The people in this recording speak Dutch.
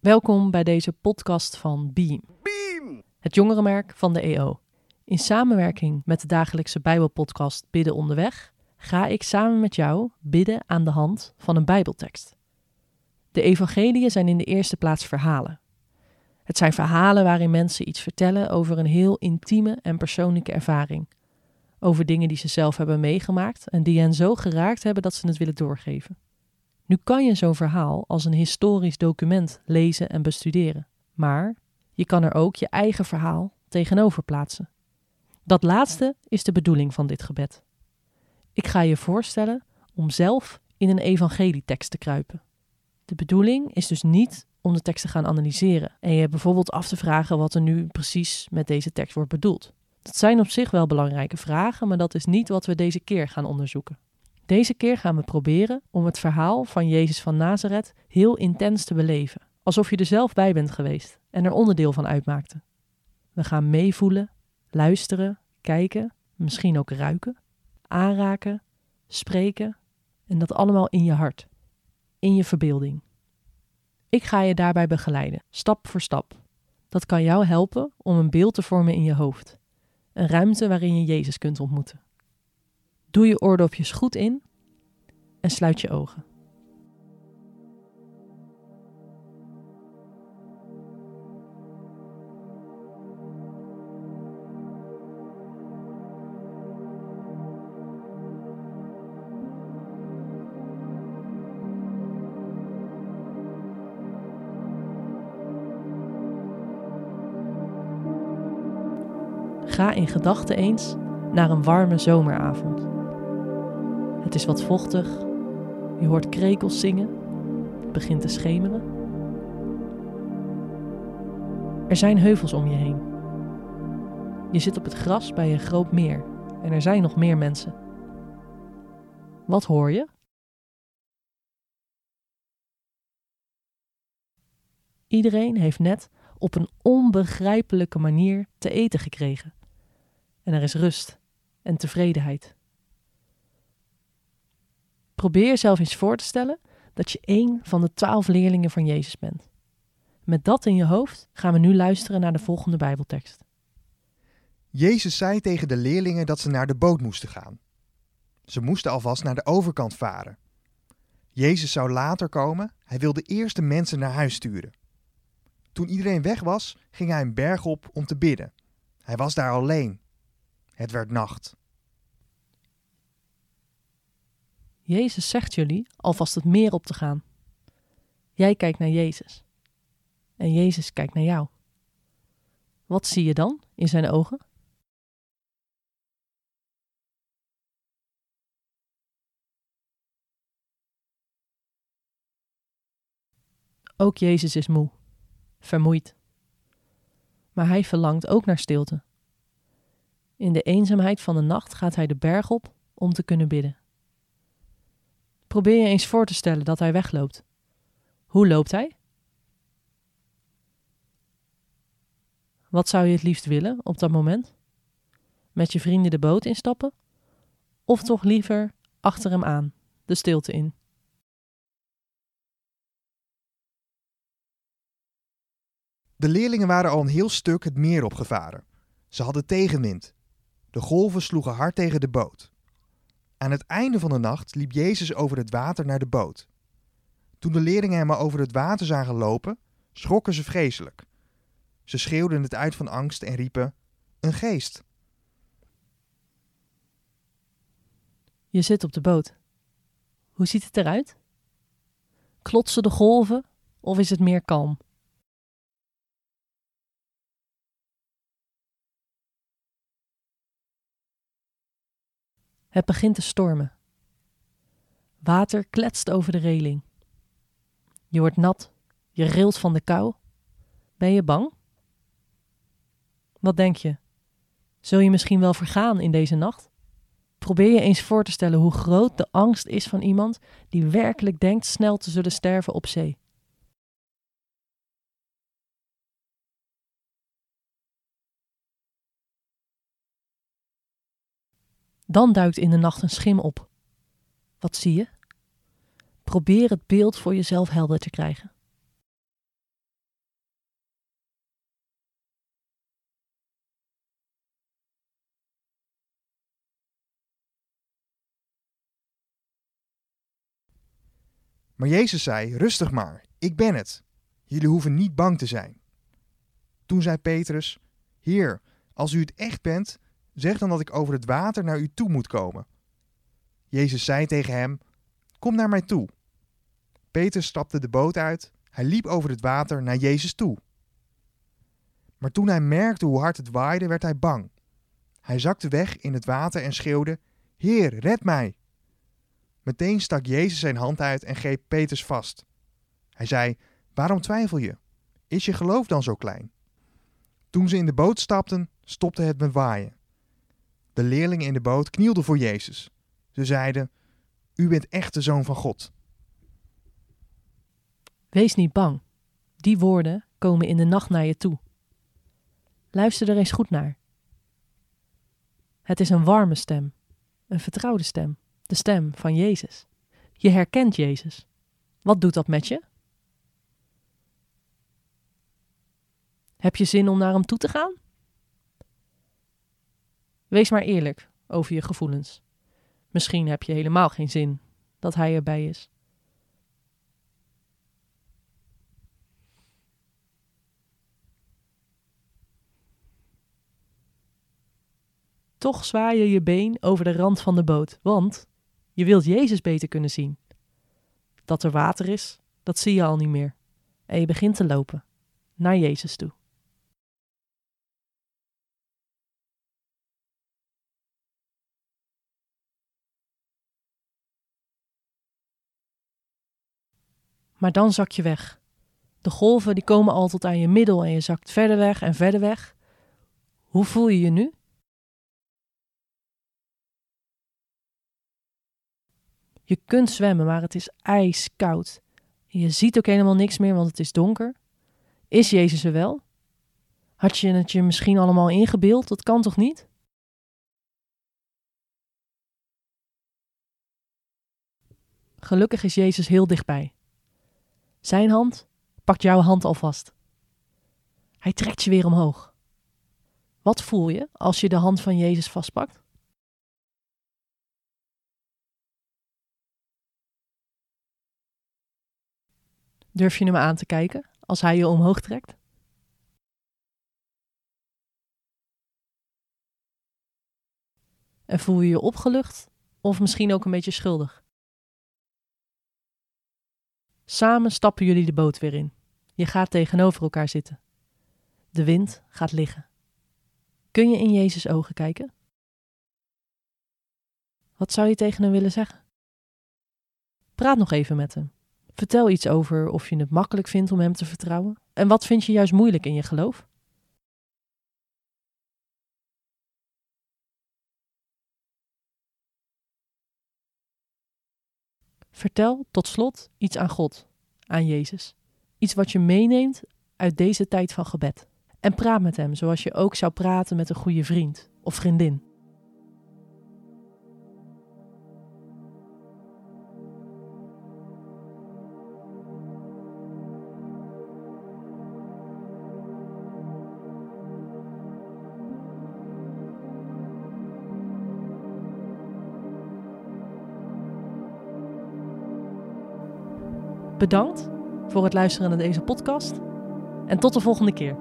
Welkom bij deze podcast van Beam, Beam! het jongerenmerk van de EO. In samenwerking met de dagelijkse Bijbelpodcast Bidden onderweg ga ik samen met jou bidden aan de hand van een Bijbeltekst. De evangeliën zijn in de eerste plaats verhalen. Het zijn verhalen waarin mensen iets vertellen over een heel intieme en persoonlijke ervaring. Over dingen die ze zelf hebben meegemaakt en die hen zo geraakt hebben dat ze het willen doorgeven. Nu kan je zo'n verhaal als een historisch document lezen en bestuderen, maar je kan er ook je eigen verhaal tegenover plaatsen. Dat laatste is de bedoeling van dit gebed. Ik ga je voorstellen om zelf in een evangelietekst te kruipen. De bedoeling is dus niet om de tekst te gaan analyseren en je bijvoorbeeld af te vragen wat er nu precies met deze tekst wordt bedoeld. Dat zijn op zich wel belangrijke vragen, maar dat is niet wat we deze keer gaan onderzoeken. Deze keer gaan we proberen om het verhaal van Jezus van Nazareth heel intens te beleven, alsof je er zelf bij bent geweest en er onderdeel van uitmaakte. We gaan meevoelen, luisteren, kijken, misschien ook ruiken, aanraken, spreken en dat allemaal in je hart, in je verbeelding. Ik ga je daarbij begeleiden, stap voor stap. Dat kan jou helpen om een beeld te vormen in je hoofd, een ruimte waarin je Jezus kunt ontmoeten. Doe je oordopjes goed in en sluit je ogen. Ga in gedachten eens naar een warme zomeravond. Het is wat vochtig, je hoort krekels zingen, het begint te schemeren. Er zijn heuvels om je heen. Je zit op het gras bij een groot meer en er zijn nog meer mensen. Wat hoor je? Iedereen heeft net op een onbegrijpelijke manier te eten gekregen. En er is rust en tevredenheid. Probeer jezelf eens voor te stellen dat je één van de twaalf leerlingen van Jezus bent. Met dat in je hoofd gaan we nu luisteren naar de volgende Bijbeltekst. Jezus zei tegen de leerlingen dat ze naar de boot moesten gaan. Ze moesten alvast naar de overkant varen. Jezus zou later komen, hij wilde eerst de mensen naar huis sturen. Toen iedereen weg was, ging hij een berg op om te bidden. Hij was daar alleen. Het werd nacht. Jezus zegt jullie alvast het meer op te gaan. Jij kijkt naar Jezus. En Jezus kijkt naar jou. Wat zie je dan in zijn ogen? Ook Jezus is moe, vermoeid. Maar hij verlangt ook naar stilte. In de eenzaamheid van de nacht gaat hij de berg op om te kunnen bidden. Probeer je eens voor te stellen dat hij wegloopt. Hoe loopt hij? Wat zou je het liefst willen op dat moment? Met je vrienden de boot instappen? Of toch liever achter hem aan, de stilte in? De leerlingen waren al een heel stuk het meer opgevaren. Ze hadden tegenwind. De golven sloegen hard tegen de boot. Aan het einde van de nacht liep Jezus over het water naar de boot. Toen de leerlingen hem over het water zagen lopen, schrokken ze vreselijk. Ze schreeuwden het uit van angst en riepen: Een geest! Je zit op de boot. Hoe ziet het eruit? Klotsen de golven of is het meer kalm? Het begint te stormen. Water kletst over de reling. Je wordt nat, je rilt van de kou. Ben je bang? Wat denk je? Zul je misschien wel vergaan in deze nacht? Probeer je eens voor te stellen hoe groot de angst is van iemand die werkelijk denkt snel te zullen sterven op zee. Dan duikt in de nacht een schim op. Wat zie je? Probeer het beeld voor jezelf helder te krijgen. Maar Jezus zei: Rustig maar, ik ben het. Jullie hoeven niet bang te zijn. Toen zei Petrus: Heer, als u het echt bent, zeg dan dat ik over het water naar u toe moet komen. Jezus zei tegen hem: Kom naar mij toe. Petrus stapte de boot uit, hij liep over het water naar Jezus toe. Maar toen hij merkte hoe hard het waaide, werd hij bang. Hij zakte weg in het water en schreeuwde: Heer, red mij! Meteen stak Jezus zijn hand uit en greep Petrus vast. Hij zei: Waarom twijfel je? Is je geloof dan zo klein? Toen ze in de boot stapten, stopte het met waaien. De leerlingen in de boot knielden voor Jezus. Ze zeiden: U bent echt de zoon van God. Wees niet bang. Die woorden komen in de nacht naar je toe. Luister er eens goed naar. Het is een warme stem, een vertrouwde stem, de stem van Jezus. Je herkent Jezus. Wat doet dat met je? Heb je zin om naar hem toe te gaan? Wees maar eerlijk over je gevoelens. Misschien heb je helemaal geen zin dat hij erbij is. Toch zwaai je je been over de rand van de boot, want je wilt Jezus beter kunnen zien. Dat er water is, dat zie je al niet meer. En je begint te lopen naar Jezus toe. Maar dan zak je weg. De golven die komen al tot aan je middel en je zakt verder weg en verder weg. Hoe voel je je nu? Je kunt zwemmen, maar het is ijskoud. Je ziet ook helemaal niks meer, want het is donker. Is Jezus er wel? Had je het je misschien allemaal ingebeeld? Dat kan toch niet? Gelukkig is Jezus heel dichtbij. Zijn hand pakt jouw hand alvast. Hij trekt je weer omhoog. Wat voel je als je de hand van Jezus vastpakt? Durf je hem aan te kijken als hij je omhoog trekt? En voel je je opgelucht of misschien ook een beetje schuldig? Samen stappen jullie de boot weer in. Je gaat tegenover elkaar zitten. De wind gaat liggen. Kun je in Jezus' ogen kijken? Wat zou je tegen hem willen zeggen? Praat nog even met hem. Vertel iets over of je het makkelijk vindt om hem te vertrouwen. En wat vind je juist moeilijk in je geloof? Vertel tot slot iets aan God, aan Jezus. Iets wat je meeneemt uit deze tijd van gebed. En praat met hem zoals je ook zou praten met een goede vriend of vriendin. Bedankt voor het luisteren naar deze podcast en tot de volgende keer.